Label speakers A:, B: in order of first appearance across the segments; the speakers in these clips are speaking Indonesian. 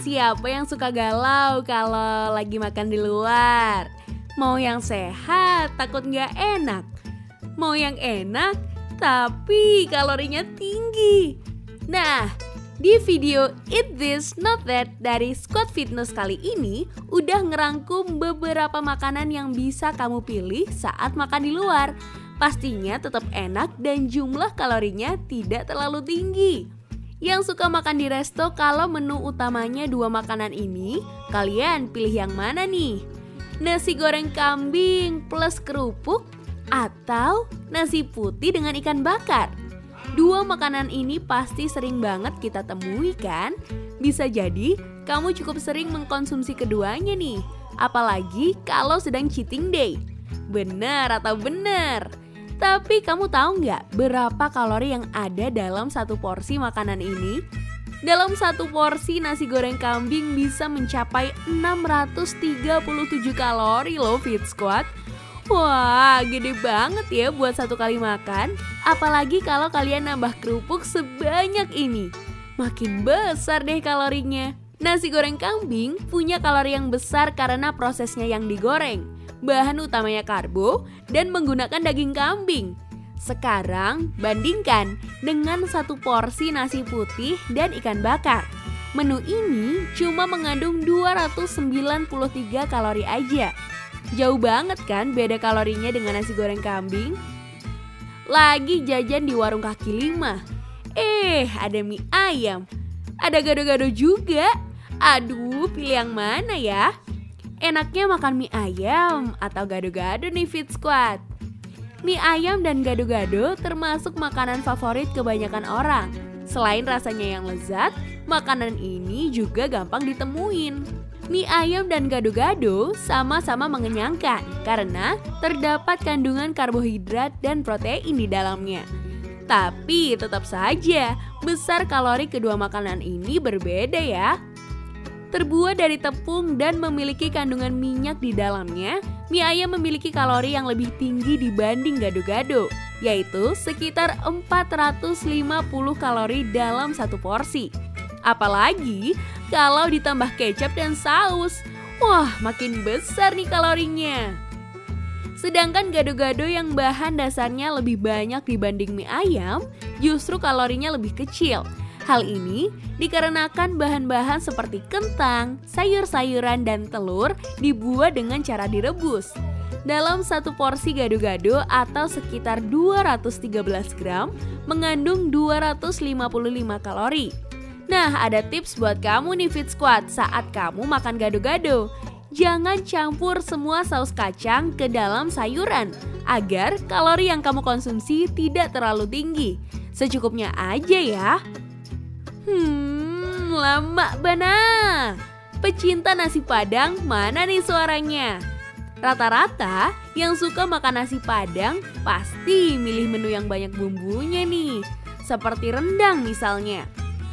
A: Siapa yang suka galau kalau lagi makan di luar? Mau yang sehat, takut nggak enak. Mau yang enak, tapi kalorinya tinggi. Nah, di video Eat This Not That dari Squad Fitness kali ini udah ngerangkum beberapa makanan yang bisa kamu pilih saat makan di luar. Pastinya tetap enak dan jumlah kalorinya tidak terlalu tinggi. Yang suka makan di resto kalau menu utamanya dua makanan ini, kalian pilih yang mana nih? Nasi goreng kambing plus kerupuk atau nasi putih dengan ikan bakar? Dua makanan ini pasti sering banget kita temui kan? Bisa jadi kamu cukup sering mengkonsumsi keduanya nih, apalagi kalau sedang cheating day. Bener atau bener? Tapi kamu tahu nggak berapa kalori yang ada dalam satu porsi makanan ini? Dalam satu porsi nasi goreng kambing bisa mencapai 637 kalori loh Fit Squad. Wah, gede banget ya buat satu kali makan. Apalagi kalau kalian nambah kerupuk sebanyak ini. Makin besar deh kalorinya. Nasi goreng kambing punya kalori yang besar karena prosesnya yang digoreng bahan utamanya karbo, dan menggunakan daging kambing. Sekarang, bandingkan dengan satu porsi nasi putih dan ikan bakar. Menu ini cuma mengandung 293 kalori aja. Jauh banget kan beda kalorinya dengan nasi goreng kambing? Lagi jajan di warung kaki lima. Eh, ada mie ayam. Ada gado-gado juga. Aduh, pilih yang mana ya? Enaknya makan mie ayam atau gado-gado nih Fit Squad? Mie ayam dan gado-gado termasuk makanan favorit kebanyakan orang. Selain rasanya yang lezat, makanan ini juga gampang ditemuin. Mie ayam dan gado-gado sama-sama mengenyangkan karena terdapat kandungan karbohidrat dan protein di dalamnya. Tapi tetap saja, besar kalori kedua makanan ini berbeda ya terbuat dari tepung dan memiliki kandungan minyak di dalamnya, mie ayam memiliki kalori yang lebih tinggi dibanding gado-gado, yaitu sekitar 450 kalori dalam satu porsi. Apalagi kalau ditambah kecap dan saus, wah makin besar nih kalorinya. Sedangkan gado-gado yang bahan dasarnya lebih banyak dibanding mie ayam, justru kalorinya lebih kecil, Hal ini dikarenakan bahan-bahan seperti kentang, sayur-sayuran, dan telur dibuat dengan cara direbus. Dalam satu porsi gado-gado atau sekitar 213 gram mengandung 255 kalori. Nah, ada tips buat kamu nih Fit Squad saat kamu makan gado-gado. Jangan campur semua saus kacang ke dalam sayuran agar kalori yang kamu konsumsi tidak terlalu tinggi. Secukupnya aja ya. Hmm, lama bana. Pecinta nasi padang, mana nih suaranya? Rata-rata yang suka makan nasi padang pasti milih menu yang banyak bumbunya nih. Seperti rendang misalnya.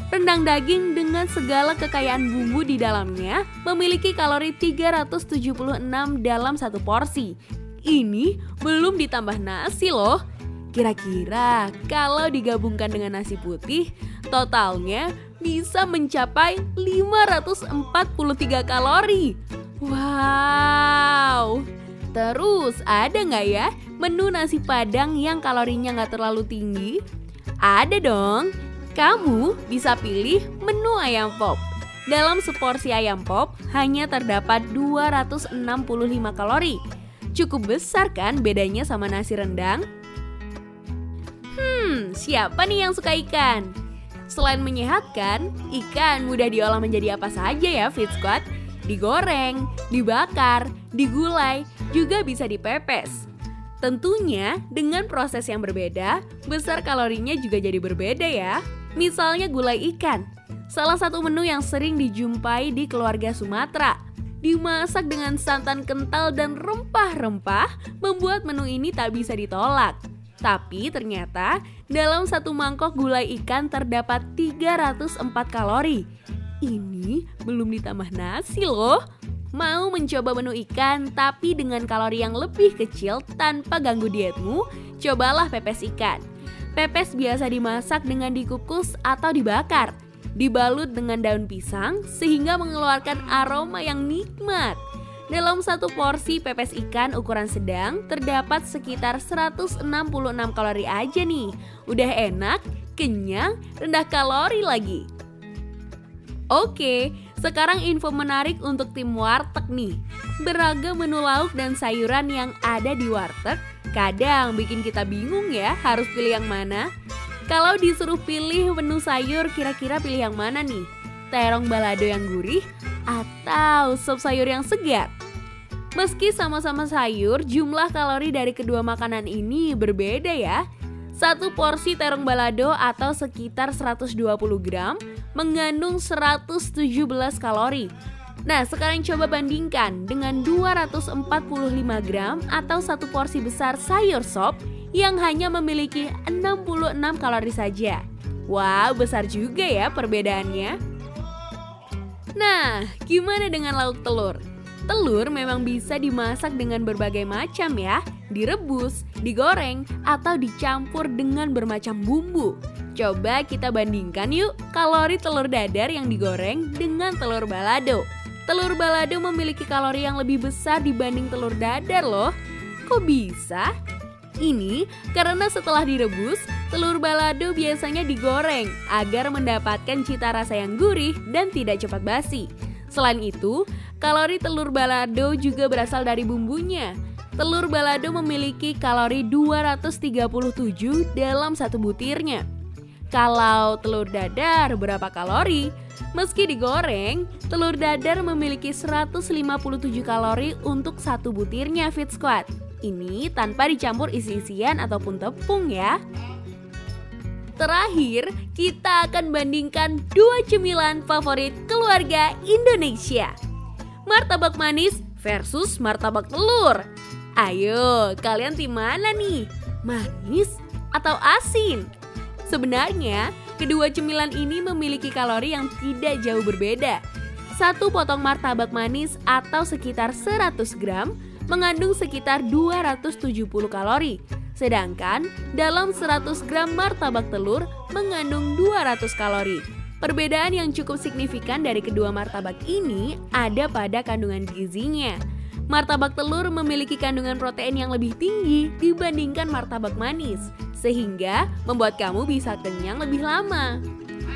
A: Rendang daging dengan segala kekayaan bumbu di dalamnya memiliki kalori 376 dalam satu porsi. Ini belum ditambah nasi loh. Kira-kira kalau digabungkan dengan nasi putih, Totalnya bisa mencapai 543 kalori. Wow. Terus ada nggak ya menu nasi padang yang kalorinya nggak terlalu tinggi? Ada dong. Kamu bisa pilih menu ayam pop. Dalam seporsi ayam pop hanya terdapat 265 kalori. Cukup besar kan bedanya sama nasi rendang? Hmm, siapa nih yang suka ikan? Selain menyehatkan, ikan mudah diolah menjadi apa saja ya Fit Squad? Digoreng, dibakar, digulai, juga bisa dipepes. Tentunya dengan proses yang berbeda, besar kalorinya juga jadi berbeda ya. Misalnya gulai ikan, salah satu menu yang sering dijumpai di keluarga Sumatera. Dimasak dengan santan kental dan rempah-rempah, membuat menu ini tak bisa ditolak. Tapi ternyata dalam satu mangkok gulai ikan terdapat 304 kalori. Ini belum ditambah nasi loh. Mau mencoba menu ikan tapi dengan kalori yang lebih kecil tanpa ganggu dietmu? Cobalah pepes ikan. Pepes biasa dimasak dengan dikukus atau dibakar. dibalut dengan daun pisang sehingga mengeluarkan aroma yang nikmat. Dalam satu porsi pepes ikan ukuran sedang terdapat sekitar 166 kalori aja nih. Udah enak, kenyang, rendah kalori lagi. Oke, sekarang info menarik untuk tim warteg nih. Beragam menu lauk dan sayuran yang ada di warteg kadang bikin kita bingung ya harus pilih yang mana. Kalau disuruh pilih menu sayur, kira-kira pilih yang mana nih? Terong balado yang gurih atau sop sayur yang segar? Meski sama-sama sayur, jumlah kalori dari kedua makanan ini berbeda ya. Satu porsi terong balado atau sekitar 120 gram mengandung 117 kalori. Nah, sekarang coba bandingkan dengan 245 gram atau satu porsi besar sayur sop yang hanya memiliki 66 kalori saja. Wow, besar juga ya perbedaannya. Nah, gimana dengan lauk telur? Telur memang bisa dimasak dengan berbagai macam ya, direbus, digoreng, atau dicampur dengan bermacam bumbu. Coba kita bandingkan yuk kalori telur dadar yang digoreng dengan telur balado. Telur balado memiliki kalori yang lebih besar dibanding telur dadar loh. Kok bisa? Ini karena setelah direbus, telur balado biasanya digoreng agar mendapatkan cita rasa yang gurih dan tidak cepat basi. Selain itu, kalori telur balado juga berasal dari bumbunya. Telur balado memiliki kalori 237 dalam satu butirnya. Kalau telur dadar berapa kalori? Meski digoreng, telur dadar memiliki 157 kalori untuk satu butirnya Fit Squad. Ini tanpa dicampur isi-isian ataupun tepung ya. Terakhir, kita akan bandingkan dua cemilan favorit keluarga Indonesia. Martabak manis versus martabak telur. Ayo, kalian tim mana nih? Manis atau asin? Sebenarnya, kedua cemilan ini memiliki kalori yang tidak jauh berbeda. Satu potong martabak manis atau sekitar 100 gram mengandung sekitar 270 kalori Sedangkan dalam 100 gram martabak telur mengandung 200 kalori. Perbedaan yang cukup signifikan dari kedua martabak ini ada pada kandungan gizinya. Martabak telur memiliki kandungan protein yang lebih tinggi dibandingkan martabak manis, sehingga membuat kamu bisa kenyang lebih lama.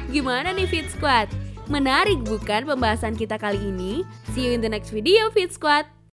A: Gimana nih Fit Squad? Menarik bukan pembahasan kita kali ini? See you in the next video Fit Squad!